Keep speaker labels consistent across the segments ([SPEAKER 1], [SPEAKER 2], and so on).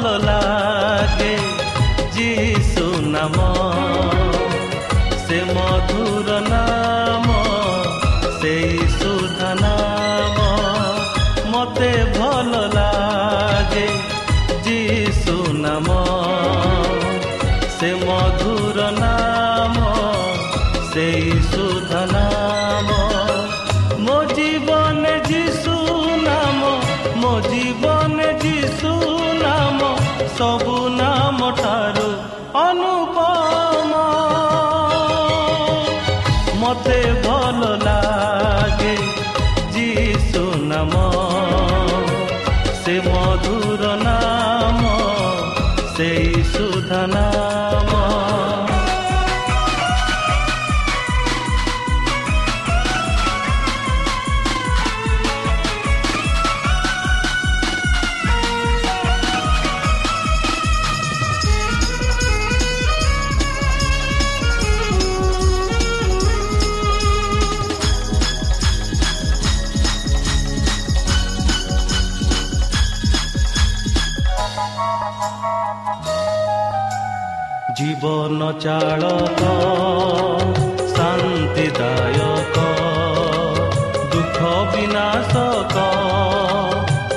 [SPEAKER 1] ଭଲ ସବୁ ନାମ ଠାରୁ ଅନୁପମ। ମତେ ଭଲ ଲାଗେ ଯୀଶୁ ନାମ। ସେ ମଧୁର ନାମ ସେଇ ସୁଧ ନାମ। ଚାଳକ ଶାନ୍ତିଦାୟକ ଦୁଃଖ ବିନାଶକ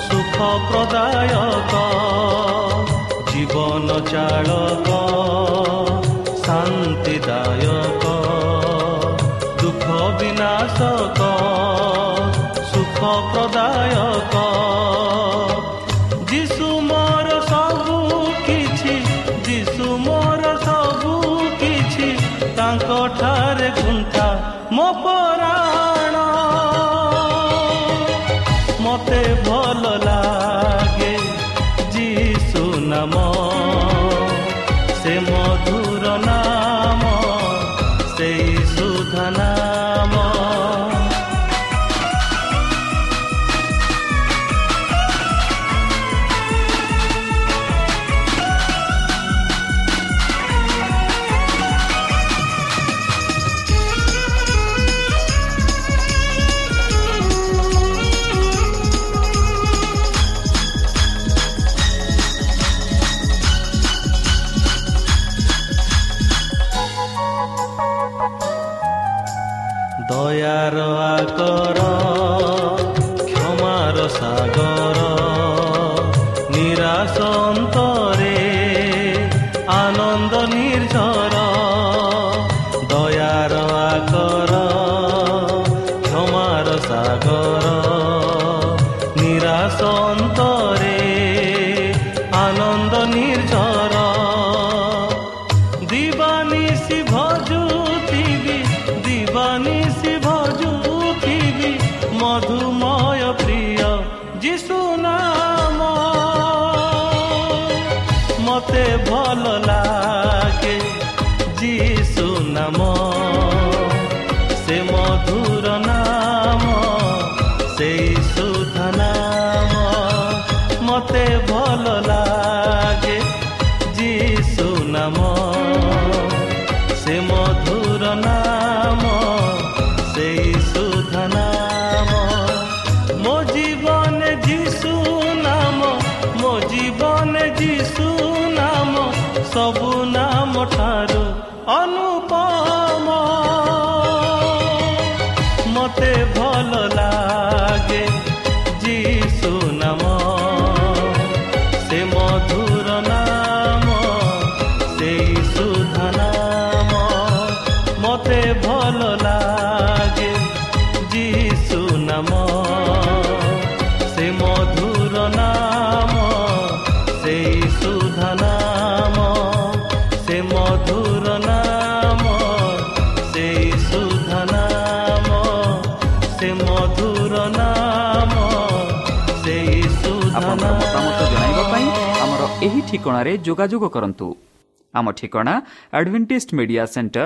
[SPEAKER 1] ସୁଖ ପ୍ରଦାୟକ ଜୀବନ ଚାଳକ ଯୀଶୁ ନାମ ମତେ ଭଲ ଲାଗେ ଯୀଶୁ ଲାଗେ ଯୀଶୁ ନାମ। ସେ ମଧୁର ନାମ ସେଇ ସୁଧ ନାମ। ସେ ମଧୁର ନାମ ସେଇ ସୁଧ ନାମ। ସେ ମଧୁର ନାମ ସେଇ ସୁଧ
[SPEAKER 2] ଆପଣଙ୍କର ମତାମତ ଜଣାଇବା ପାଇଁ ଆମର ଏହି ଠିକଣାରେ ଯୋଗାଯୋଗ କରନ୍ତୁ। ଆମ ଠିକଣା Adventist Media Centre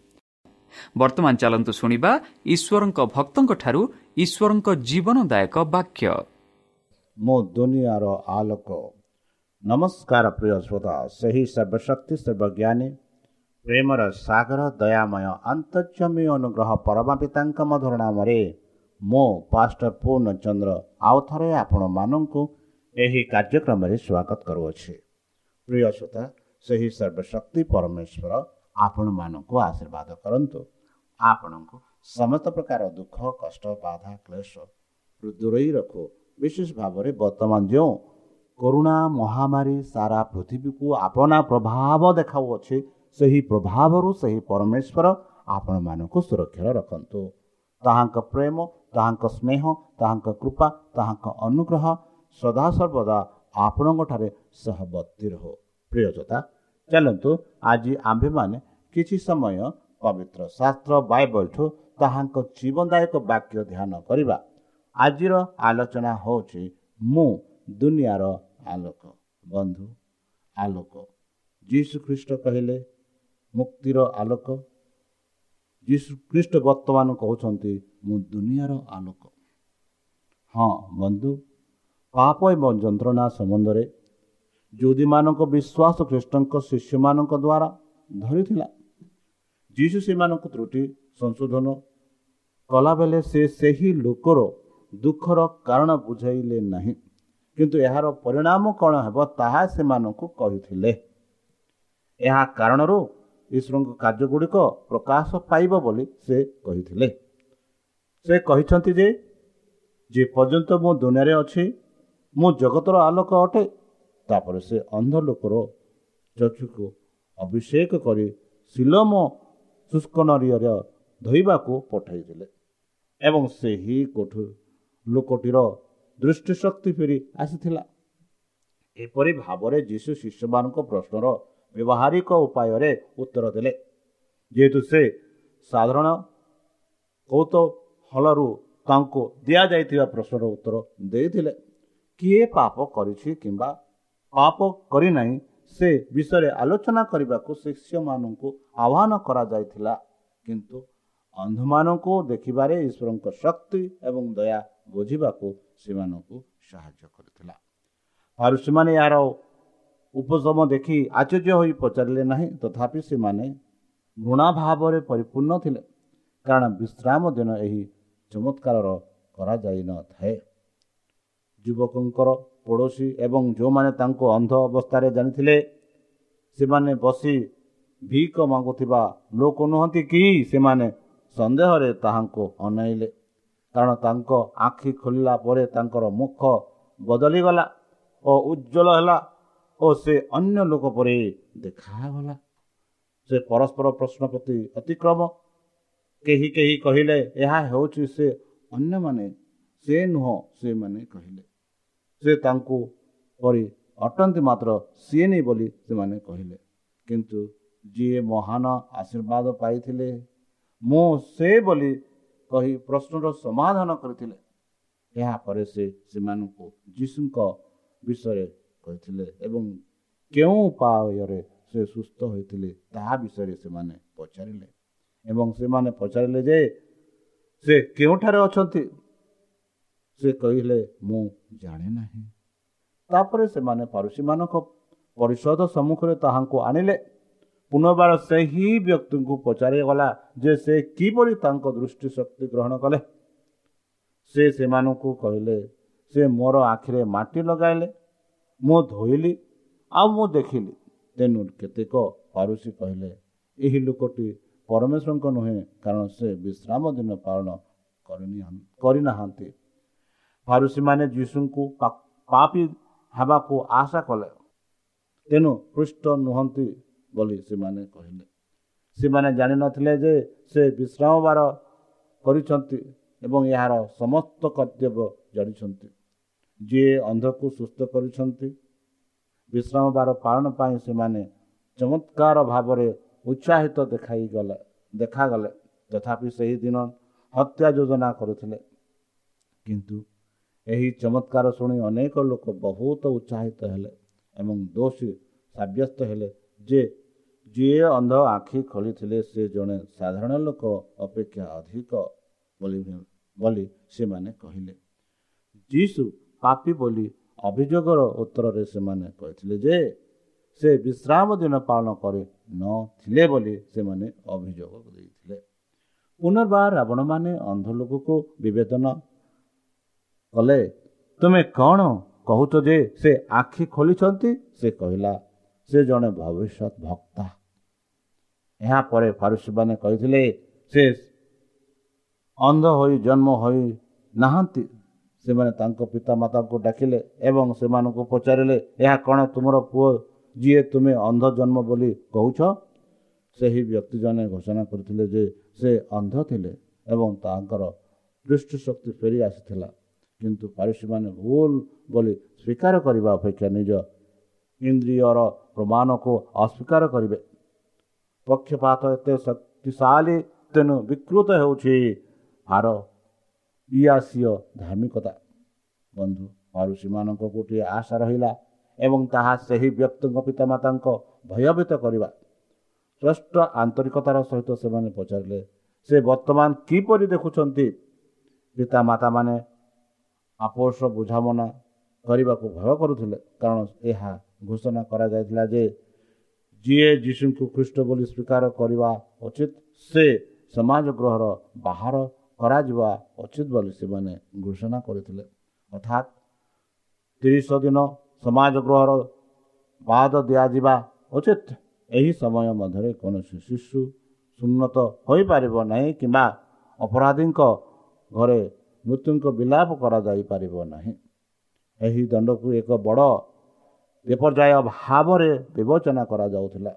[SPEAKER 2] ବର୍ତ୍ତମାନ ଚାଲନ୍ତୁ ଶୁଣିବା ଈଶ୍ୱରଙ୍କ ଭକ୍ତଙ୍କଠାରୁ ଈଶ୍ୱରଙ୍କ ଜୀବନଦାୟକ ବାକ୍ୟ।
[SPEAKER 3] ମୁଁ ଦୁନିଆର ଆଲୋକ। ନମସ୍କାର ପ୍ରିୟ ଶ୍ରୋତା ସେହି ସର୍ବଶକ୍ତି ସର୍ବଜ୍ଞାନୀ ପ୍ରେମର ସାଗର ଦୟାମୟ ଅନ୍ତର୍ଜମୀ ଅନୁଗ୍ରହ ପରମା ପିତାଙ୍କ ମଧୁର ନାମରେ ମୁଁ ପାଷ୍ଟର ପୂର୍ଣ୍ଣଚନ୍ଦ୍ର ଆଉ ଥରେ ଆପଣମାନଙ୍କୁ ଏହି କାର୍ଯ୍ୟକ୍ରମରେ ସ୍ୱାଗତ କରୁଅଛି। ପ୍ରିୟ ଶ୍ରୋତା ସେହି ସର୍ବଶକ୍ତି ପରମେଶ୍ୱର ଆପଣମାନଙ୍କୁ ଆଶୀର୍ବାଦ କରନ୍ତୁ। ଆପଣଙ୍କୁ ସମସ୍ତ ପ୍ରକାର ଦୁଃଖ କଷ୍ଟ ବାଧା କ୍ଲେଶ ଦୂରେଇ ରଖୁ। ବିଶେଷ ଭାବରେ ବର୍ତ୍ତମାନ ଯେଉଁ କରୁଣା ମହାମାରୀ ସାରା ପୃଥିବୀକୁ ଆପଣା ପ୍ରଭାବ ଦେଖାଉଅଛି ସେହି ପ୍ରଭାବରୁ ସେହି ପରମେଶ୍ୱର ଆପଣମାନଙ୍କୁ ସୁରକ୍ଷାରେ ରଖନ୍ତୁ। ତାହାଙ୍କ ପ୍ରେମ ତାହାଙ୍କ ସ୍ନେହ ତାହାଙ୍କ କୃପା ତାହାଙ୍କ ଅନୁଗ୍ରହ ସଦାସର୍ବଦା ଆପଣଙ୍କଠାରେ ସହବର୍ତ୍ତୀ ରହୁ। ପ୍ରିୟଜତା ଚାଲନ୍ତୁ ଆଜି ଆମ୍ଭେମାନେ କିଛି ସମୟ ପବିତ୍ର ଶାସ୍ତ୍ର ବାଇବଲଠୁ ତାହାଙ୍କ ଜୀବନଦାୟକ ବାକ୍ୟ ଧ୍ୟାନ କରିବା। ଆଜିର ଆଲୋଚନା ହେଉଛି ମୁଁ ଦୁନିଆର ଆଲୋକ। ବନ୍ଧୁ ଆଲୋକ। ଯୀଶୁ ଖ୍ରୀଷ୍ଟ କହିଲେ ମୁକ୍ତିର ଆଲୋକ। ଯୀଶୁ ଖ୍ରୀଷ୍ଟ ବର୍ତ୍ତମାନ କହୁଛନ୍ତି ମୁଁ ଦୁନିଆର ଆଲୋକ। ହଁ ବନ୍ଧୁ ପାପ ଏବଂ ଯନ୍ତ୍ରଣା ସମ୍ବନ୍ଧରେ ଯୁଦୀମାନଙ୍କ ବିଶ୍ୱାସ ଖ୍ରୀଷ୍ଟଙ୍କ ଶିଷ୍ୟମାନଙ୍କ ଦ୍ୱାରା ଧରିଥିଲା। ଯୀଶୁ ସେମାନଙ୍କୁ ତ୍ରୁଟି ସଂଶୋଧନ କଲାବେଳେ ସେ ସେହି ଲୋକର ଦୁଃଖର କାରଣ ବୁଝାଇଲେ ନାହିଁ। କିନ୍ତୁ ଏହାର ପରିଣାମ କ'ଣ ହେବ ତାହା ସେମାନଙ୍କୁ କହିଥିଲେ। ଏହା କାରଣରୁ ଈଶ୍ୱରଙ୍କ କାର୍ଯ୍ୟଗୁଡ଼ିକ ପ୍ରକାଶ ପାଇବ ବୋଲି ସେ କହିଥିଲେ। ସେ କହିଛନ୍ତି ଯେ ଯେ ପର୍ଯ୍ୟନ୍ତ ମୁଁ ଦୁନିଆରେ ଅଛି ମୁଁ ଜଗତର ଆଲୋକ ଅଟେ ତାପରେ ସେ ଅନ୍ଧ ଲୋକର ଚକ୍ଷୁକୁ ଅଭିଷେକ କରି ଶିଲମ ଶୁଷ୍କ ନରିୟର ଧୋଇବାକୁ ପଠାଇଥିଲେ। ଏବଂ ସେହି କୋଠୁ ଲୋକଟିର ଦୃଷ୍ଟିଶକ୍ତି ଫେରି ଆସିଥିଲା। ଏପରି ଭାବରେ ଯୀଶୁ ଶିଷ୍ୟମାନଙ୍କ ପ୍ରଶ୍ନର ବ୍ୟବହାରିକ ଉପାୟରେ ଉତ୍ତର ଦେଲେ। ଯେହେତୁ ସେ ସାଧାରଣ କୌତୂହଳରୁ ତାଙ୍କୁ ଦିଆଯାଇଥିବା ପ୍ରଶ୍ନର ଉତ୍ତର ଦେଇଥିଲେ କିଏ ପାପ କରିଛି କିମ୍ବା ପାପ କରିନାହିଁ ସେ ବିଷୟରେ ଆଲୋଚନା କରିବାକୁ ଶିଷ୍ୟମାନଙ୍କୁ ଆହ୍ୱାନ କରାଯାଇଥିଲା। କିନ୍ତୁ ଅନ୍ଧମାନଙ୍କୁ ଦେଖିବାରେ ଈଶ୍ୱରଙ୍କ ଶକ୍ତି ଏବଂ ଦୟା ବୁଝିବାକୁ ସେମାନଙ୍କୁ ସାହାଯ୍ୟ କରିଥିଲା। ଆଉ ସେମାନେ ଏହାର ଉପଶମ ଦେଖି ଆଶ୍ଚର୍ଯ୍ୟ ହୋଇ ପଚାରିଲେ ନାହିଁ ତଥାପି ସେମାନେ ଘୃଣା ଭାବରେ ପରିପୂର୍ଣ୍ଣ ଥିଲେ କାରଣ ବିଶ୍ରାମ ଦିନ ଏହି ଚମତ୍କାରର କରାଯାଇନଥାଏ। ଯୁବକଙ୍କର ପଡ଼ୋଶୀ ଏବଂ ଯେଉଁମାନେ ତାଙ୍କୁ ଅନ୍ଧ ଅବସ୍ଥାରେ ଜାଣିଥିଲେ ସେମାନେ ବସି ଭିକ ମାଗୁଥିବା ଲୋକ ନୁହନ୍ତି କି? ସେମାନେ ସନ୍ଦେହରେ ତାହାଙ୍କୁ ଅନାଇଲେ। କାରଣ ତାଙ୍କ ଆଖି ଖୋଲିଲା ପରେ ତାଙ୍କର ମୁଖ ବଦଳିଗଲା ଓ ଉଜ୍ଜଳ ହେଲା ଓ ସେ ଅନ୍ୟ ଲୋକ ପରି ଦେଖାଗଲା। ସେ ପରସ୍ପର ପ୍ରଶ୍ନ ପ୍ରତି ଅତିକ୍ରମ। କେହି କେହି କହିଲେ ଏହା ହେଉଛି ସେ ଅନ୍ୟମାନେ ସେ ନୁହଁ ସେମାନେ କହିଲେ। ସେ ତାଙ୍କୁ ପରି ଅଟନ୍ତି ମାତ୍ର ସିଏ ନେଇ ବୋଲି ସେମାନେ କହିଲେ। କିନ୍ତୁ ଯିଏ ମହାନ ଆଶୀର୍ବାଦ ପାଇଥିଲେ ମୁଁ ସେ ବୋଲି କହି ପ୍ରଶ୍ନର ସମାଧାନ କରିଥିଲେ। ଏହାପରେ ସେ ସେମାନଙ୍କୁ ଯୀଶୁଙ୍କ ବିଷୟରେ କହିଥିଲେ ଏବଂ କେଉଁ ଉପାୟରେ ସେ ସୁସ୍ଥ ହୋଇଥିଲେ ତାହା ବିଷୟରେ ସେମାନେ ପଚାରିଲେ। ଏବଂ ସେମାନେ ପଚାରିଲେ ଯେ ସେ କେଉଁଠାରେ ଅଛନ୍ତି? ସେ କହିଲେ ମୁଁ ଜାଣେ ନାହିଁ। ତାପରେ ସେମାନେ ପାରୁସୀମାନଙ୍କ ପରିଷଦ ସମ୍ମୁଖରେ ତାହାଙ୍କୁ ଆଣିଲେ। ପୁନର୍ବାର ସେହି ବ୍ୟକ୍ତିଙ୍କୁ ପଚାରିଗଲା ଯେ ସେ କିପରି ତାଙ୍କ ଦୃଷ୍ଟି ଶକ୍ତି ଗ୍ରହଣ କଲେ। ସେ ସେମାନଙ୍କୁ କହିଲେ ସେ ମୋର ଆଖିରେ ମାଟି ଲଗାଇଲେ ମୁଁ ଧୋଇଲି ଆଉ ମୁଁ ଦେଖିଲି। ତେଣୁ କେତେକ ପାରୁସୀ କହିଲେ ଏହି ଲୋକଟି ପରମେଶ୍ୱରଙ୍କ ନୁହେଁ କାରଣ ସେ ବିଶ୍ରାମ ଦିନ ପାଳନ କରିନାହାନ୍ତି। ଫାରୁସୀମାନେ ଯୀଶୁଙ୍କୁ ପାପି ହେବାକୁ ଆଶା କଲେ। ତେଣୁ ପୃଷ୍ଠ ନୁହନ୍ତି ବୋଲି ସେମାନେ କହିଲେ। ସେମାନେ ଜାଣିନଥିଲେ ଯେ ସେ ବିଶ୍ରାମବାର କରିଛନ୍ତି ଏବଂ ଏହାର ସମସ୍ତ କର୍ତ୍ତବ୍ୟ ଜାଣିଛନ୍ତି। ଯିଏ ଅନ୍ଧକୁ ସୁସ୍ଥ କରିଛନ୍ତି ବିଶ୍ରାମବାର ପାଳନ ପାଇଁ ସେମାନେ ଚମତ୍କାର ଭାବରେ ଉତ୍ସାହିତ ଦେଖାଇଗଲେ ଦେଖାଗଲେ। ତଥାପି ସେହି ଦିନ ହତ୍ୟା ଯୋଜନା କରୁଥିଲେ। କିନ୍ତୁ ଏହି ଚମତ୍କାର ଶୁଣି ଅନେକ ଲୋକ ବହୁତ ଉତ୍ସାହିତ ହେଲେ ଏବଂ ଦୋଷୀ ସାବ୍ୟସ୍ତ ହେଲେ ଯେ ଯିଏ ଅନ୍ଧ ଆଖି ଖୋଲିଥିଲେ ସେ ଜଣେ ସାଧାରଣ ଲୋକ ଅପେକ୍ଷା ଅଧିକ ବୋଲି ସେମାନେ କହିଲେ। ଯୀଶୁ ପାପି ବୋଲି ଅଭିଯୋଗର ଉତ୍ତରରେ ସେମାନେ କହିଥିଲେ ଯେ ସେ ବିଶ୍ରାମ ଦିନ ପାଳନ କରି ନଥିଲେ ବୋଲି ସେମାନେ ଅଭିଯୋଗ ଦେଇଥିଲେ। ପୁନର୍ବାର ରାବଣମାନେ ଅନ୍ଧ ଲୋକକୁ ବିବେଚନ କଲେ ତୁମେ କ'ଣ କହୁଛ ଯେ ସେ ଆଖି ଖୋଲିଛନ୍ତି? ସେ କହିଲା ସେ ଜଣେ ଭବିଷ୍ୟତ ଭକ୍ତା। ଏହାପରେ ଫାରୁସୀମାନେ କହିଥିଲେ ସେ ଅନ୍ଧ ହୋଇ ଜନ୍ମ ହୋଇ ନାହାନ୍ତି। ସେମାନେ ତାଙ୍କ ପିତାମାତାଙ୍କୁ ଡାକିଲେ ଏବଂ ସେମାନଙ୍କୁ ପଚାରିଲେ ଏହା କ'ଣ ତୁମର ପୁଅ ଯିଏ ତୁମେ ଅନ୍ଧ ଜନ୍ମ ବୋଲି କହୁଛ? ସେହି ବ୍ୟକ୍ତି ଜଣେ ଘୋଷଣା କରିଥିଲେ ଯେ ସେ ଅନ୍ଧ ଥିଲେ ଏବଂ ତାଙ୍କର ଦୃଷ୍ଟିଶକ୍ତି ଫେରି ଆସିଥିଲା। କିନ୍ତୁ ପାରିଶୀମାନେ ଭୁଲ ବୋଲି ସ୍ୱୀକାର କରିବା ଅପେକ୍ଷା ନିଜ ଇନ୍ଦ୍ରିୟର ପ୍ରମାଣକୁ ଅସ୍ୱୀକାର କରିବେ। ପକ୍ଷପାତ ଏତେ ଶକ୍ତିଶାଳୀ ତେଣୁ ବିକୃତ ହେଉଛି ହାର ଇଆସିୟ ଧାର୍ମିକତା। ବନ୍ଧୁ ପାରୁଷୀମାନଙ୍କ ଗୋଟିଏ ଆଶା ରହିଲା ଏବଂ ତାହା ସେହି ବ୍ୟକ୍ତିଙ୍କ ପିତାମାତାଙ୍କ ଭୟଭୀତ କରିବା। ଶ୍ରେଷ୍ଠ ଆନ୍ତରିକତାର ସହିତ ସେମାନେ ପଚାରିଲେ ସେ ବର୍ତ୍ତମାନ କିପରି ଦେଖୁଛନ୍ତି? ପିତାମାତାମାନେ ଆପୋଷ ବୁଝାମଣା କରିବାକୁ ଭୟ କରୁଥିଲେ। କାରଣ ଏହା ଘୋଷଣା କରାଯାଇଥିଲା ଯେ ଯିଏ ଯୀଶୁଙ୍କୁ ଖ୍ରୀଷ୍ଟ ବୋଲି ସ୍ୱୀକାର କରିବା ଉଚିତ ସେ ସମାଜ ଗୃହର ବାହାର କରାଯିବା ଉଚିତ ବୋଲି ସେମାନେ ଘୋଷଣା କରିଥିଲେ। ଅର୍ଥାତ୍ ତିରିଶ ଦିନ ସମାଜ ଗୃହର ବାଦ ଦିଆଯିବା ଉଚିତ। ଏହି ସମୟ ମଧ୍ୟରେ କୌଣସି ଶିଶୁ ସୁନ୍ନତ ହୋଇପାରିବ ନାହିଁ କିମ୍ବା ଅପରାଧୀଙ୍କ ଘରେ ମୃତ୍ୟୁଙ୍କ ବିଲାପ କରାଯାଇପାରିବ ନାହିଁ। ଏହି ଦଣ୍ଡକୁ ଏକ ବଡ଼ ବିପର୍ଯ୍ୟୟ ଭାବରେ ବିବେଚନା କରାଯାଉଥିଲା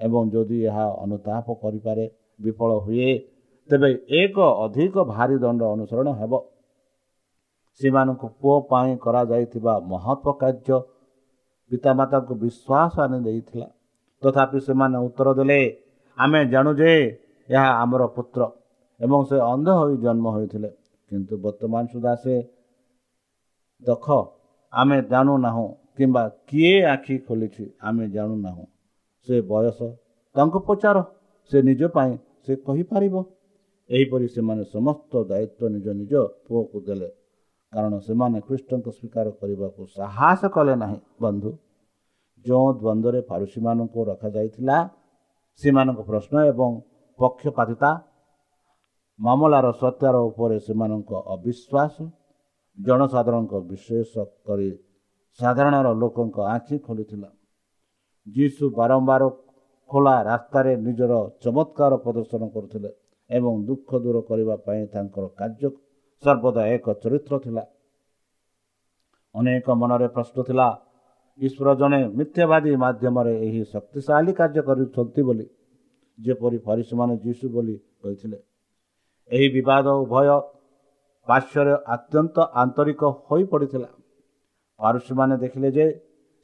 [SPEAKER 3] ଏବଂ ଯଦି ଏହା ଅନୁତାପ କରିପାରେ ବିଫଳ ହୁଏ ତେବେ ଏକ ଅଧିକ ଭାରି ଦଣ୍ଡ ଅନୁସରଣ ହେବ। ସେମାନଙ୍କୁ ପୁଅ ପାଇଁ କରାଯାଇଥିବା ମହତ୍ଵ କାର୍ଯ୍ୟ ପିତାମାତାଙ୍କୁ ବିଶ୍ୱାସ ଆଣି ଦେଇଥିଲା। ତଥାପି ସେମାନେ ଉତ୍ତର ଦେଲେ ଆମେ ଜାଣୁ ଯେ ଏହା ଆମର ପୁତ୍ର ଏବଂ ସେ ଅନ୍ଧ ହୋଇ ଜନ୍ମ ହୋଇଥିଲେ। କିନ୍ତୁ ବର୍ତ୍ତମାନ ସୁଦ୍ଧା ସେ ଦେଖ ଆମେ ଜାଣୁନାହୁଁ କିମ୍ବା କିଏ ଆଖି ଖୋଲିଛି ଆମେ ଜାଣୁନାହୁଁ ସେ ବୟସ ତାଙ୍କୁ ପଚାର ସେ ନିଜ ପାଇଁ ସେ କହିପାରିବ ଏହିପରି ସେମାନେ ସମସ୍ତ ଦାୟିତ୍ୱ ନିଜ ନିଜ ପୁଅକୁ ଦେଲେ କାରଣ ସେମାନେ ଖ୍ରୀଷ୍ଟଙ୍କୁ ସ୍ୱୀକାର କରିବାକୁ ସାହସ କଲେ ନାହିଁ ବନ୍ଧୁ ଯେଉଁ ଦ୍ୱନ୍ଦ୍ୱରେ ପାରୁସୀମାନଙ୍କୁ ରଖାଯାଇଥିଲା ସେମାନଙ୍କ ପ୍ରଶ୍ନ ଏବଂ ପକ୍ଷପାତିତା ମାମଲାର ସତ୍ୟାର ଉପରେ ସେମାନଙ୍କ ଅବିଶ୍ୱାସ ଜନସାଧାରଣଙ୍କ ବିଶେଷ କରି ସାଧାରଣର ଲୋକଙ୍କ ଆଖି ଖୋଲିଥିଲା। ଯୀଶୁ ବାରମ୍ବାର ଖୋଲା ରାସ୍ତାରେ ନିଜର ଚମତ୍କାର ପ୍ରଦର୍ଶନ କରୁଥିଲେ ଏବଂ ଦୁଃଖ ଦୂର କରିବା ପାଇଁ ତାଙ୍କର କାର୍ଯ୍ୟ ସର୍ବଦା ଏକ ଚରିତ୍ର ଥିଲା। ଅନେକ ମନରେ ପ୍ରଶ୍ନ ଥିଲା ଈଶ୍ୱର ଜଣେ ମିଥ୍ୟାବାଦୀ ମାଧ୍ୟମରେ ଏହି ଶକ୍ତିଶାଳୀ କାର୍ଯ୍ୟ କରୁଛନ୍ତି ବୋଲି ଯେପରି ଫରିସମାନେ ଯୀଶୁ ବୋଲି କହିଥିଲେ। ଏହି ବିବାଦ ଉଭୟ ପାର୍ଶ୍ୱରେ ଅତ୍ୟନ୍ତ ଆନ୍ତରିକ ହୋଇପଡ଼ିଥିଲା। ପାରୁସୀମାନେ ଦେଖିଲେ ଯେ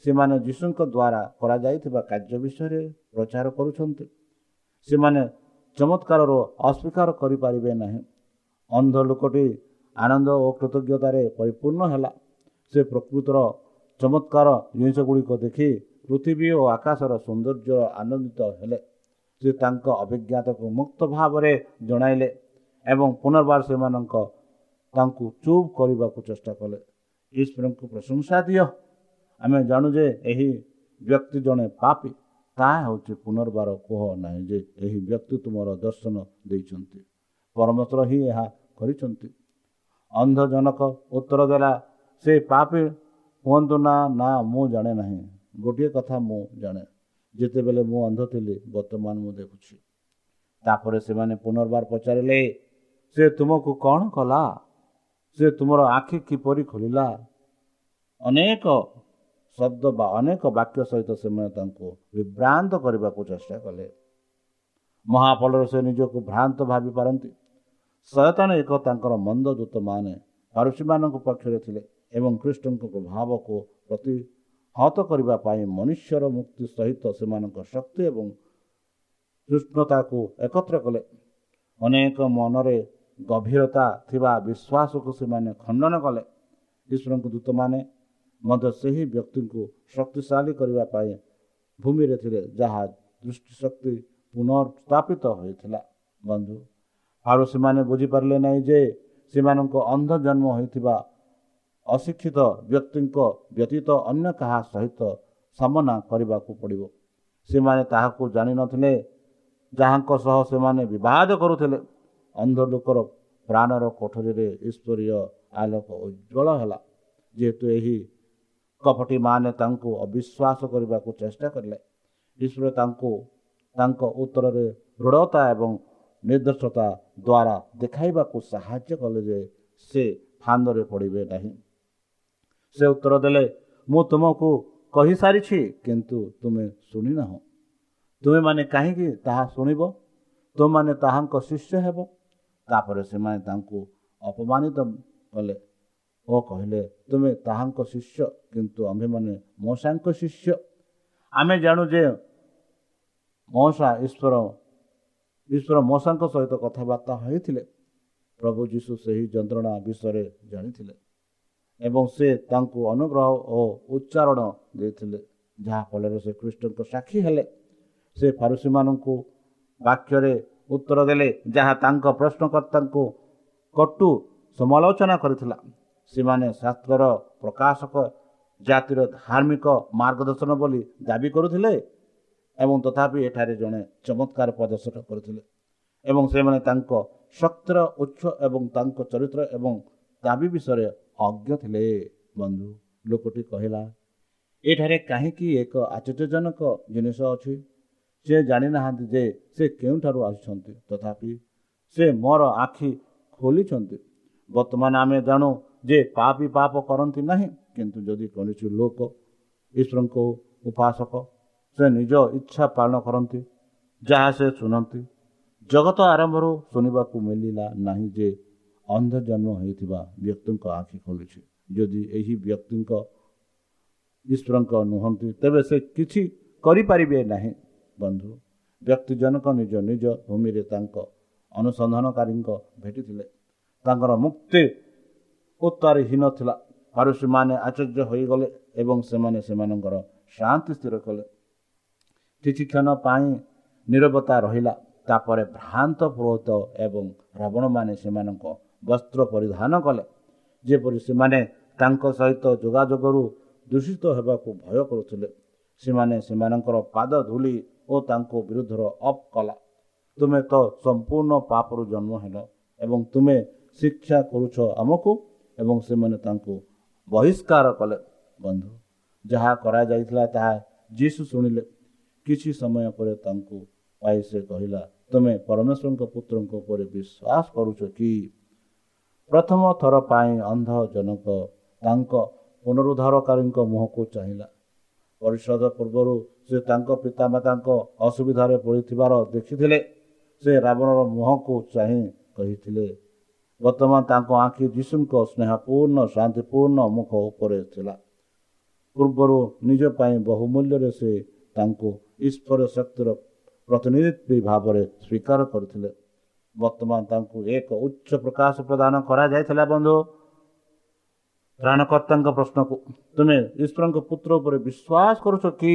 [SPEAKER 3] ସେମାନେ ଯୀଶୁଙ୍କ ଦ୍ୱାରା କରାଯାଇଥିବା କାର୍ଯ୍ୟ ବିଷୟରେ ପ୍ରଚାର କରୁଛନ୍ତି। ସେମାନେ ଚମତ୍କାରର ଅସ୍ୱୀକାର କରିପାରିବେ ନାହିଁ। ଅନ୍ଧ ଲୋକଟି ଆନନ୍ଦ ଓ କୃତଜ୍ଞତାରେ ପରିପୂର୍ଣ୍ଣ ହେଲା। ସେ ପ୍ରକୃତର ଚମତ୍କାର ଜିନିଷ ଗୁଡ଼ିକ ଦେଖି ପୃଥିବୀ ଓ ଆକାଶର ସୌନ୍ଦର୍ଯ୍ୟ ଆନନ୍ଦିତ ହେଲେ। ସେ ତାଙ୍କ ଅଭିଜ୍ଞତାକୁ ମୁକ୍ତ ଭାବରେ ଜଣାଇଲେ। ଏବଂ ପୁନର୍ବାର ସେମାନଙ୍କ ତାଙ୍କୁ ଚୁପ୍ କରିବାକୁ ଚେଷ୍ଟା କଲେ। ଈଶ୍ୱରଙ୍କୁ ପ୍ରଶଂସା ଦିଅ। ଆମେ ଜାଣୁ ଯେ ଏହି ବ୍ୟକ୍ତି ଜଣେ ପାପୀ। ତାହା ହେଉଛି ପୁନର୍ବାର କୁହ ନାହିଁ ଯେ ଏହି ବ୍ୟକ୍ତି ତୁମର ଦର୍ଶନ ଦେଇଛନ୍ତି। ପରମେଶ୍ୱର ହିଁ ଏହା କରିଛନ୍ତି। ଅନ୍ଧ ଜନକ ଉତ୍ତର ଦେଲା ସେ ପାପୀ କୁହନ୍ତୁ ନା ନା ମୁଁ ଜାଣେ ନାହିଁ। ଗୋଟିଏ କଥା ମୁଁ ଜାଣେ। ଯେତେବେଳେ ମୁଁ ଅନ୍ଧ ଥିଲି ବର୍ତ୍ତମାନ ମୁଁ ଦେଖୁଛି ତାପରେ ସେମାନେ ପୁନର୍ବାର ପଚାରିଲେ ସେ ତୁମକୁ କ'ଣ କଲା? ସେ ତୁମର ଆଖି କିପରି ଖୋଲିଲା? ଅନେକ ଶବ୍ଦ ବା ଅନେକ ବାକ୍ୟ ସହିତ ସେମାନେ ତାଙ୍କୁ ବିଭ୍ରାନ୍ତ କରିବାକୁ ଚେଷ୍ଟା କଲେ। ମହାଫଳରେ ସେ ନିଜକୁ ଭ୍ରାନ୍ତ ଭାବି ପାରନ୍ତି। ଶୟତାନ ଏକ ତାଙ୍କର ମନ୍ଦ ଦୂତମାନେ ପାରୁଷୀମାନଙ୍କ ପକ୍ଷରେ ଥିଲେ ଏବଂ ଖ୍ରୀଷ୍ଟଙ୍କ ପ୍ରଭାବକୁ ପ୍ରତିହତ କରିବା ପାଇଁ ମନୁଷ୍ୟର ମୁକ୍ତି ସହିତ ସେମାନଙ୍କ ଶକ୍ତି ଏବଂ କୃଷ୍ଣତାକୁ ଏକତ୍ର କଲେ। ଅନେକ ମନରେ ଗଭୀରତା ଥିବା ବିଶ୍ୱାସକୁ ସେମାନେ ଖଣ୍ଡନ କଲେ। ଈଶ୍ୱରଙ୍କ ଦୂତମାନେ ମଧ୍ୟ ସେହି ବ୍ୟକ୍ତିଙ୍କୁ ଶକ୍ତିଶାଳୀ କରିବା ପାଇଁ ଭୂମିରେ ଥିଲେ ଯାହା ଦୃଷ୍ଟିଶକ୍ତି ପୁନର୍ସ୍ଥାପିତ ହୋଇଥିଲା। ବନ୍ଧୁ ଆଉ ସେମାନେ ବୁଝିପାରିଲେ ନାହିଁ ଯେ ସେମାନଙ୍କ ଅନ୍ଧ ଜନ୍ମ ହୋଇଥିବା ଅଶିକ୍ଷିତ ବ୍ୟକ୍ତିଙ୍କ ବ୍ୟତୀତ ଅନ୍ୟ କାହା ସହିତ ସାମନା କରିବାକୁ ପଡ଼ିବ। ସେମାନେ ତାହାକୁ ଜାଣିନଥିଲେ ଯାହାଙ୍କ ସହ ସେମାନେ ବିବାଦ କରୁଥିଲେ। ଅନ୍ଧ ଲୋକର ପ୍ରାଣର କୋଠରୀରେ ଈଶ୍ୱରୀୟ ଆଲୋକ ଉଜ୍ଜଳ ହେଲା। ଯେହେତୁ ଏହି କପଟିମାନେ ତାଙ୍କୁ ଅବିଶ୍ୱାସ କରିବାକୁ ଚେଷ୍ଟା କଲେ ଈଶ୍ୱର ତାଙ୍କୁ ତାଙ୍କ ଉତ୍ତରରେ ଦୃଢ଼ତା ଏବଂ ନିର୍ଦ୍ଦେଶତା ଦ୍ୱାରା ଦେଖାଇବାକୁ ସାହାଯ୍ୟ କଲେ ଯେ ସେ ଫାନ୍ଦରେ ପଡ଼ିବେ ନାହିଁ। ସେ ଉତ୍ତର ଦେଲେ ମୁଁ ତୁମକୁ କହିସାରିଛି କିନ୍ତୁ ତୁମେ ଶୁଣିନାହଁ। ତୁମେମାନେ କାହିଁକି ତାହା ଶୁଣିବ? ତୁମମାନେ ତାହାଙ୍କ ଶିଷ୍ୟ ହେବ। ତାପରେ ସେମାନେ ତାଙ୍କୁ ଅପମାନିତ କଲେ ଓ କହିଲେ ତୁମେ ତାହାଙ୍କ ଶିଷ୍ୟ କିନ୍ତୁ ଆମ୍ଭେମାନେ ମଶାଙ୍କ ଶିଷ୍ୟ। ଆମେ ଜାଣୁ ଯେ ମଶା ଈଶ୍ୱର ଈଶ୍ୱର ମଶାଙ୍କ ସହିତ କଥାବାର୍ତ୍ତା ହୋଇଥିଲେ। ପ୍ରଭୁ ଯୀଶୁ ସେହି ଯନ୍ତ୍ରଣା ବିଷୟରେ ଜାଣିଥିଲେ ଏବଂ ସେ ତାଙ୍କୁ ଅନୁଗ୍ରହ ଓ ଉଚ୍ଚାରଣ ଦେଇଥିଲେ ଯାହାଫଳରେ ସେ ଖ୍ରୀଷ୍ଟଙ୍କ ସାକ୍ଷୀ ହେଲେ। ସେ ଫାରୁସୀମାନଙ୍କୁ ବାକ୍ୟରେ ଉତ୍ତର ଦେଲେ ଯାହା ତାଙ୍କ ପ୍ରଶ୍ନକର୍ତ୍ତାଙ୍କୁ କଟୁ ସମାଲୋଚନା କରିଥିଲା। ସେମାନେ ଶାସ୍ତ୍ରର ପ୍ରକାଶକ ଜାତିର ଧାର୍ମିକ ମାର୍ଗଦର୍ଶନ ବୋଲି ଦାବି କରୁଥିଲେ ଏବଂ ତଥାପି ଏଠାରେ ଜଣେ ଚମତ୍କାର ପ୍ରଦର୍ଶନ କରୁଥିଲେ। ଏବଂ ସେମାନେ ତାଙ୍କ ଶକ୍ତିର ଉତ୍ସ ଏବଂ ତାଙ୍କ ଚରିତ୍ର ଏବଂ ଦାବି ବିଷୟରେ ଅଜ୍ଞ ଥିଲେ। ବନ୍ଧୁ ଲୋକଟି କହିଲା ଏଠାରେ କାହିଁକି ଏକ ଆଶ୍ଚର୍ଯ୍ୟଜନକ ଜିନିଷ ଅଛି? ସେ ଜାଣିନାହାନ୍ତି ଯେ ସେ କେଉଁଠାରୁ ଆସୁଛନ୍ତି। ତଥାପି ସେ ମୋର ଆଖି ଖୋଲିଛନ୍ତି। ବର୍ତ୍ତମାନ ଆମେ ଜାଣୁ ଯେ ପାପି ପାପ କରନ୍ତି ନାହିଁ କିନ୍ତୁ ଯଦି କୌଣସି ଲୋକ ଈଶ୍ୱରଙ୍କ ଉପାସକ ସେ ନିଜ ଇଚ୍ଛା ପାଳନ କରନ୍ତି ଯାହା ସେ ଶୁଣନ୍ତି ଜଗତ ଆରମ୍ଭରୁ ଶୁଣିବାକୁ ମିଳିଲା ନାହିଁ ଯେ ଅନ୍ଧ ଜନ୍ମ ହୋଇଥିବା ବ୍ୟକ୍ତିଙ୍କ ଆଖି ଖୋଲିଛି। ଯଦି ଏହି ବ୍ୟକ୍ତିଙ୍କ ଈଶ୍ୱରଙ୍କ ନୁହନ୍ତି ତେବେ ସେ କିଛି କରିପାରିବେ ନାହିଁ। ବନ୍ଧୁ। ବ୍ୟକ୍ତି ଜଣକ ନିଜ ନିଜ ଭୂମିରେ ତାଙ୍କ ଅନୁସନ୍ଧାନକାରୀଙ୍କ ଭେଟିଥିଲେ ତାଙ୍କର ମୁକ୍ତି ଉତ୍ତରହୀନ ଥିଲା। ପାରୁଷୀମାନେ ଆଶ୍ଚର୍ଯ୍ୟ ହୋଇଗଲେ ଏବଂ ସେମାନେ ସେମାନଙ୍କର ଶାନ୍ତି ସ୍ଥିର କଲେ। କିଛି କ୍ଷଣ ପାଇଁ ନିରବତା ରହିଲା। ତାପରେ ଭ୍ରାନ୍ତ ପୁରୋହିତ ଏବଂ ରାବଣମାନେ ସେମାନଙ୍କ ବସ୍ତ୍ର ପରିଧାନ କଲେ। ଯେପରି ସେମାନେ ତାଙ୍କ ସହିତ ଯୋଗାଯୋଗରୁ ଦୂଷିତ ହେବାକୁ ଭୟ କରୁଥିଲେ। ସେମାନେ ସେମାନଙ୍କର ପାଦ ଧୂଳି ଓ ତାଙ୍କ ବିରୁଦ୍ଧର ଅପ୍ କଲା। ତୁମେ ତ ସମ୍ପୂର୍ଣ୍ଣ ପାପରୁ ଜନ୍ମ ହେଲ ଏବଂ ତୁମେ ଶିକ୍ଷା କରୁଛ ଆମକୁ ଏବଂ ସେମାନେ ତାଙ୍କୁ ବହିଷ୍କାର କଲେ। ବନ୍ଧୁ ଯାହା କରାଯାଇଥିଲା ତାହା ଯୀଶୁ ଶୁଣିଲେ। କିଛି ସମୟ ପରେ ତାଙ୍କୁ ପାଇ ସେ କହିଲା ତୁମେ ପରମେଶ୍ୱରଙ୍କ ପୁତ୍ରଙ୍କ ଉପରେ ବିଶ୍ୱାସ କରୁଛ କି? ପ୍ରଥମ ଥର ପାଇଁ ଅନ୍ଧ ଜନକ ତାଙ୍କ ପୁନରୁଦ୍ଧାରକାରୀଙ୍କ ମୁହଁକୁ ଚାହିଁଲା। ପରିଷଦ ପୂର୍ବରୁ ସେ ତାଙ୍କ ପିତାମାତାଙ୍କ ଅସୁବିଧାରେ ପଡ଼ିଥିବାର ଦେଖିଥିଲେ ସେ ରାବଣର ମୁହଁକୁ ଚାହିଁ କହିଥିଲେ ବର୍ତ୍ତମାନ ତାଙ୍କ ଆଖି ଯୀଶୁଙ୍କ ସ୍ନେହପୂର୍ଣ୍ଣ ଶାନ୍ତିପୂର୍ଣ୍ଣ ମୁଖ ଉପରେ ଥିଲା। ପୂର୍ବରୁ ନିଜ ପାଇଁ ବହୁମୂଲ୍ୟରେ ସେ ତାଙ୍କୁ ଈଶ୍ୱର ଶକ୍ତିର ପ୍ରତିନିଧିତ୍ୱ ଭାବରେ ସ୍ୱୀକାର କରିଥିଲେ। ବର୍ତ୍ତମାନ ତାଙ୍କୁ ଏକ ଉଚ୍ଚ ପ୍ରକାଶ ପ୍ରଦାନ କରାଯାଇଥିଲା ବନ୍ଧୁ। ତ୍ରାଣକର୍ତ୍ତାଙ୍କ ପ୍ରଶ୍ନକୁ। ତୁମେ ଈଶ୍ୱରଙ୍କ ପୁତ୍ର ଉପରେ ବିଶ୍ୱାସ କରୁଛ କି?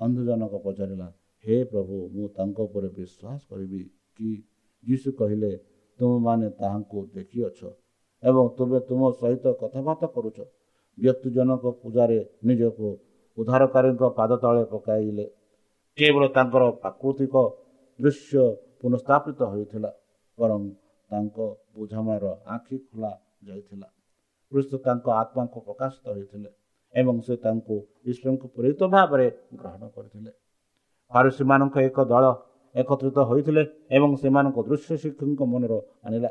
[SPEAKER 3] ଅନ୍ଧଜନକ ପଚାରିଲା ହେ ପ୍ରଭୁ ମୁଁ ତାଙ୍କ ଉପରେ ବିଶ୍ୱାସ କରିବି କି? ଯୀଶୁ କହିଲେ ତୁମମାନେ ତାହାଙ୍କୁ ଦେଖିଅଛ ଏବଂ ତୁମେ ତୁମ ସହିତ କଥାବାର୍ତ୍ତା କରୁଛ। ବ୍ୟକ୍ତି ଜଣକ ପୂଜାରେ ନିଜକୁ ଉଦ୍ଧାରକାରୀଙ୍କ ପାଦ ତଳେ ପକାଇଲେ। କେବଳ ତାଙ୍କର ପ୍ରାକୃତିକ ଦୃଶ୍ୟ ପୁନଃସ୍ଥାପିତ ହୋଇଥିଲା ବରଂ ତାଙ୍କ ବୁଝାମଣାର ଆଖି ଖୋଲା ଯାଇଥିଲା। କୃଷ୍ଣ ତାଙ୍କ ଆତ୍ମାକୁ ପ୍ରକାଶିତ ହୋଇଥିଲେ ଏବଂ ସେ ତାଙ୍କୁ ଈଶ୍ୱରଙ୍କୁ ପ୍ରେରିତ ଭାବରେ ଗ୍ରହଣ କରିଥିଲେ। ଫାରୁସୀମାନଙ୍କ ଏକ ଦଳ ଏକତ୍ରିତ ହୋଇଥିଲେ ଏବଂ ସେମାନଙ୍କ ଦୃଶ୍ୟ ଶିକ୍ଷକଙ୍କ ମନର ଆଣିଲା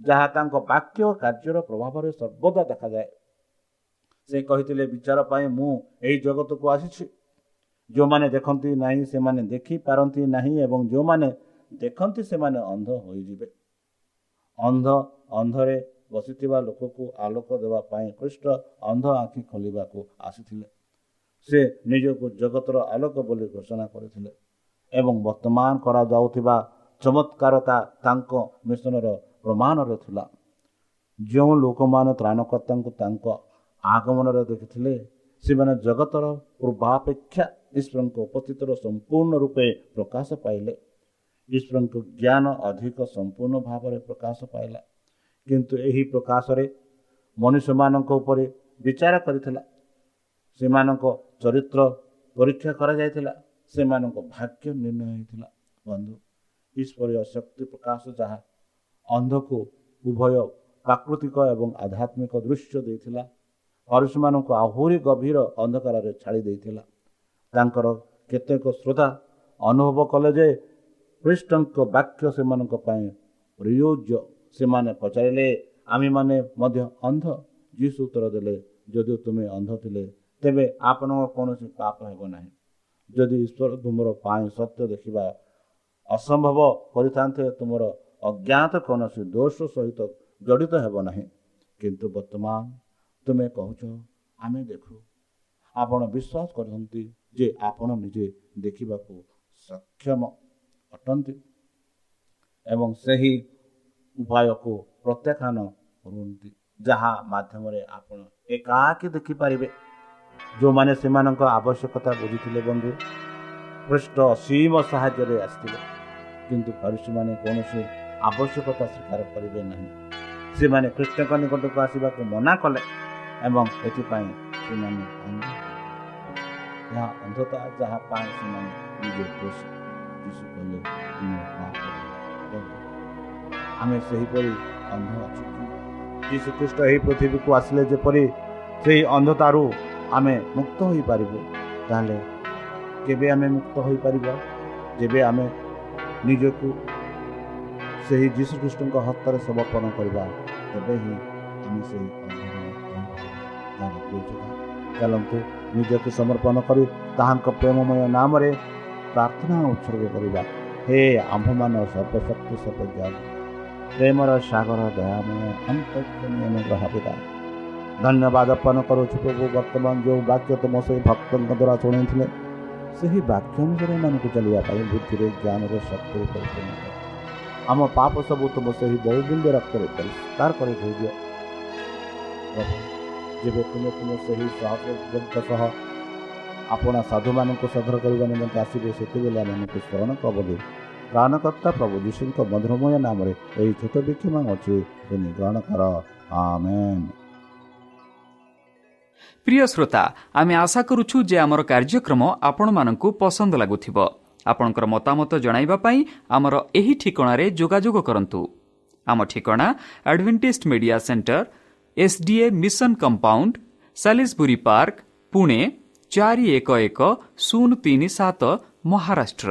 [SPEAKER 3] ଯାହା ତାଙ୍କ ବାକ୍ୟ କାର୍ଯ୍ୟର ପ୍ରଭାବରେ ସର୍ବଦା ଦେଖାଯାଏ। ସେ କହିଥିଲେ ବିଚାର ପାଇଁ ମୁଁ ଏହି ଜଗତକୁ ଆସିଛି। ଯେଉଁମାନେ ଦେଖନ୍ତି ନାହିଁ ସେମାନେ ଦେଖିପାରନ୍ତି ନାହିଁ ଏବଂ ଯେଉଁମାନେ ଦେଖନ୍ତି ସେମାନେ ଅନ୍ଧ ହୋଇଯିବେ। ଅନ୍ଧ ଅନ୍ଧରେ ବସିଥିବା ଲୋକକୁ ଆଲୋକ ଦେବା ପାଇଁ ଖ୍ରୀଷ୍ଟ ଅନ୍ଧ ଆଖି ଖୋଲିବାକୁ ଆସିଥିଲେ। ସେ ନିଜକୁ ଜଗତର ଆଲୋକ ବୋଲି ଘୋଷଣା କରିଥିଲେ ଏବଂ ବର୍ତ୍ତମାନ କରାଯାଉଥିବା ଚମତ୍କାରତା ତାଙ୍କ ମିଶନର ପ୍ରମାଣରେ ଥିଲା। ଯେଉଁ ଲୋକମାନେ ତ୍ରାଣକର୍ତ୍ତାଙ୍କୁ ତାଙ୍କ ଆଗମନରେ ଦେଖିଥିଲେ ସେମାନେ ଜଗତର ପୂର୍ବାପେକ୍ଷା ଈଶ୍ୱରଙ୍କ ଉପସ୍ଥିତିର ସମ୍ପୂର୍ଣ୍ଣ ରୂପେ ପ୍ରକାଶ ପାଇଲେ। ଈଶ୍ୱରଙ୍କ ଜ୍ଞାନ ଅଧିକ ସମ୍ପୂର୍ଣ୍ଣ ଭାବରେ ପ୍ରକାଶ ପାଇଲା। କିନ୍ତୁ ଏହି ପ୍ରକାଶରେ ମନୁଷ୍ୟମାନଙ୍କ ଉପରେ ବିଚାର କରିଥିଲା। ସେମାନଙ୍କ ଚରିତ୍ର ପରୀକ୍ଷା କରାଯାଇଥିଲା। ସେମାନଙ୍କ ଭାଗ୍ୟ ନିର୍ଣ୍ଣୟ ହୋଇଥିଲା। ବନ୍ଧୁ ଈଶ୍ୱରୀୟ ଶକ୍ତି ପ୍ରକାଶ ଯାହା ଅନ୍ଧକୁ ଉଭୟ ପ୍ରାକୃତିକ ଏବଂ ଆଧ୍ୟାତ୍ମିକ ଦୃଶ୍ୟ ଦେଇଥିଲା ଅରୁଷମାନଙ୍କୁ ଆହୁରି ଗଭୀର ଅନ୍ଧକାରରେ ଛାଡ଼ି ଦେଇଥିଲା। ତାଙ୍କର କେତେକ ଶ୍ରୋତା ଅନୁଭବ କଲେ ଯେ ଖ୍ରୀଷ୍ଟଙ୍କ ବାକ୍ୟ ସେମାନଙ୍କ ପାଇଁ ପ୍ରୟୋଜ୍ୟ ସେମାନେ ପଚାରିଲେ ଆମେମାନେ ମଧ୍ୟ ଅନ୍ଧ? ଯୀଶୁ ଉତ୍ତର ଦେଲେ ଯଦି ତୁମେ ଅନ୍ଧ ଥିଲେ ତେବେ ଆପଣଙ୍କ କୌଣସି ପାପ ହେବ ନାହିଁ। ଯଦି ଈଶ୍ୱର ତୁମର ପାଇଁ ସତ୍ୟ ଦେଖିବା ଅସମ୍ଭବ କରିଥାନ୍ତେ ତୁମର ଅଜ୍ଞାତ କୌଣସି ଦୋଷ ସହିତ ଜଡ଼ିତ ହେବ ନାହିଁ। କିନ୍ତୁ ବର୍ତ୍ତମାନ ତୁମେ କହୁଛ ଆମେ ଦେଖୁ। ଆପଣ ବିଶ୍ୱାସ କରନ୍ତି ଯେ ଆପଣ ନିଜେ ଦେଖିବାକୁ ସକ୍ଷମ ଅଟନ୍ତି। ଏବଂ ସେହି ଉପାୟକୁ ପ୍ରତ୍ୟାଖ୍ୟାନ କରନ୍ତି। ଯାହା ମାଧ୍ୟମରେ ଆପଣ ଏକାକି ଦେଖିପାରିବେ। ଯେଉଁମାନେ ସେମାନଙ୍କ ଆବଶ୍ୟକତା ବୁଝିଥିଲେ ବନ୍ଧୁ ପୃଷ୍ଠ ଅସୀମ ସାହାଯ୍ୟରେ ଆସିଥିଲେ। କିନ୍ତୁ ଫରିସୀମାନେ କୌଣସି ଆବଶ୍ୟକତା ସ୍ୱୀକାର କରିବେ ନାହିଁ। ସେମାନେ କୃଷ୍ଣଙ୍କ ନିକଟକୁ ଆସିବାକୁ ମନା କଲେ ଏବଂ ଏଥିପାଇଁ ସେମାନେ ଏହା ଅନ୍ଧତା ଯାହା ପାଇଁ ସେମାନେ ନିଜେ ଦୋଷୀ ଯୀଶୁ କହିଲେ ଆମେ ସେହିପରି ଅନ୍ଧ ଅଛୁ। ଯୀଶୁ ଖ୍ରୀଷ୍ଟ ଏହି ପୃଥିବୀକୁ ଆସିଲେ ଯେପରି ସେହି ଅନ୍ଧତାରୁ ଆମେ ମୁକ୍ତ ହୋଇପାରିବୁ ତାହେଲେ କେବେ ଆମେ ମୁକ୍ତ ହୋଇପାରିବା? ଯେବେ ଆମେ ନିଜକୁ ସେହି ଯୀଶୁଖ୍ରୀଷ୍ଟଙ୍କ ହସ୍ତରେ ସମର୍ପଣ କରିବା ତେବେ ହିଁ ଆମେ ସେହି ଚାଲନ୍ତୁ ନିଜକୁ ସମର୍ପଣ କରି ତାହାଙ୍କ ପ୍ରେମମୟ ନାମରେ ପ୍ରାର୍ଥନା ଉତ୍ସର୍ଗ କରିବା। ହେ ଆମ୍ଭମାନ ସର୍ବଶକ୍ତି ସର୍ବଜ୍ଞାନ ପ୍ରେମର ସାଗର ଦୟାମୟ ଅନ୍ତର୍ନିୟମ ଗ୍ରହାପିତା। ଧନ୍ୟବାଦ ଅର୍ପଣ କରୁଛୁ ପ୍ରଭୁ ବର୍ତ୍ତମାନ ଯେଉଁ ବାକ୍ୟ ତୁମ ସେହି ଭକ୍ତଙ୍କ ଦ୍ୱାରା ଶୁଣେଇଥିଲେ ସେହି ବାକ୍ୟ ଅନୁସାରେ ଏମାନଙ୍କୁ ଚାଲିବା ପାଇଁ ବୁଦ୍ଧିରେ ଜ୍ଞାନରେ ଶକ୍ତିରେ ପରିପୂର୍ଣ୍ଣ ଆମ ପାପ ସବୁ ତୁମ ସେହି ବହୁମୂଲ୍ୟ ରକ୍ତରେ ପରିଷ୍କାର କରି ଧୋଇଦିଅ ଯେବେ ତୁମେ ତୁମ ସେହି ସହଯୋଗଙ୍କ ସହ ଆପଣ ସାଧୁମାନଙ୍କୁ ସଦର କରିବା ନିମନ୍ତେ ଆସିବେ ସେତେବେଳେ ଆମମାନଙ୍କୁ ସ୍ମରଣ କବଲି ପ୍ରାଣକର୍ତ୍ତା ପ୍ରଭୁ ଯୀଶୁଙ୍କ ମଧୁରମୟ ନାମରେ ଏହି ଛୋଟ ବିକ୍ଷମାନ ଅଛି ତୁମେ ଗ୍ରହଣ କର
[SPEAKER 2] ପ୍ରିୟ ଶ୍ରୋତା ଆମେ ଆଶା କରୁଛୁ ଯେ ଆମର କାର୍ଯ୍ୟକ୍ରମ ଆପଣମାନଙ୍କୁ ପସନ୍ଦ ଲାଗୁଥିବ। ଆପଣଙ୍କର ମତାମତ ଜଣାଇବା ପାଇଁ ଆମର ଏହି ଠିକଣାରେ ଯୋଗାଯୋଗ କରନ୍ତୁ। ଆମ ଠିକଣା Adventist Media Centre SDA mission compound Salisbury Park Pune ଚାରି ଏକ ଏକ ଶୂନ ତିନି ସାତ Maharashtra.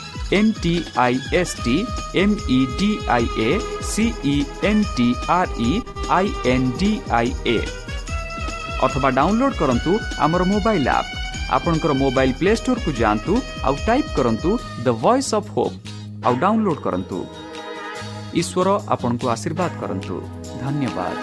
[SPEAKER 2] N T I S T M E D I A C E N T R E I N D I A ଅଥବା ଡାଉନଲୋଡ୍ କରନ୍ତୁ ଆମର mobile app ଆପଣଙ୍କର ମୋବାଇଲ ପ୍ଲେ ଷ୍ଟୋରକୁ ଯାଆନ୍ତୁ ଆଉ ଟାଇପ୍ କରନ୍ତୁ ଦ ଭଏସ୍ ଅଫ୍ ହୋପ୍ ଆଉ download କରନ୍ତୁ। ଈଶ୍ୱର ଆପଣଙ୍କୁ ଆଶୀର୍ବାଦ କରନ୍ତୁ। ଧନ୍ୟବାଦ।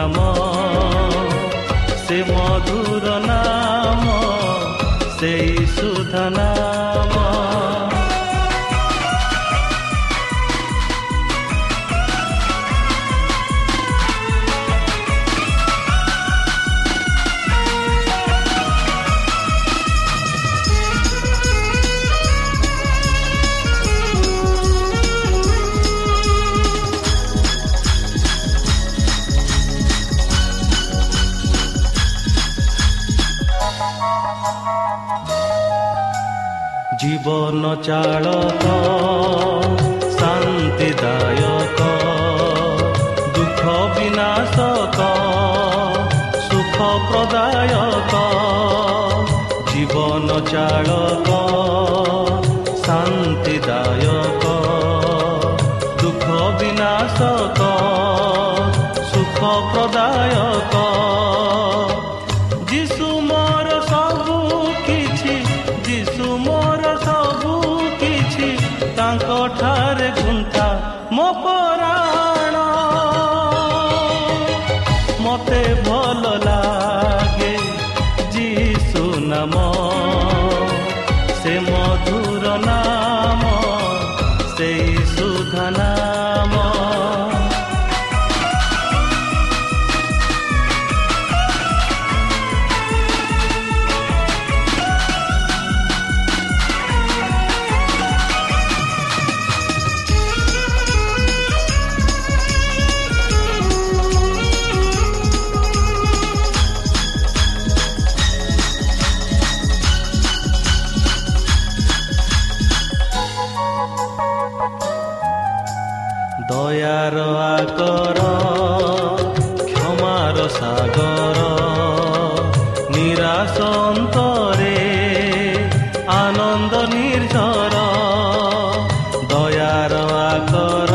[SPEAKER 1] ଯୀଶୁ ନାମ ସେ ମଧୁର ନାମ ସେଇ ସୁଧ ନାମ ଜୀବନ ଭଲ ଲାଗେ ଯିଶୁ ନାମ কর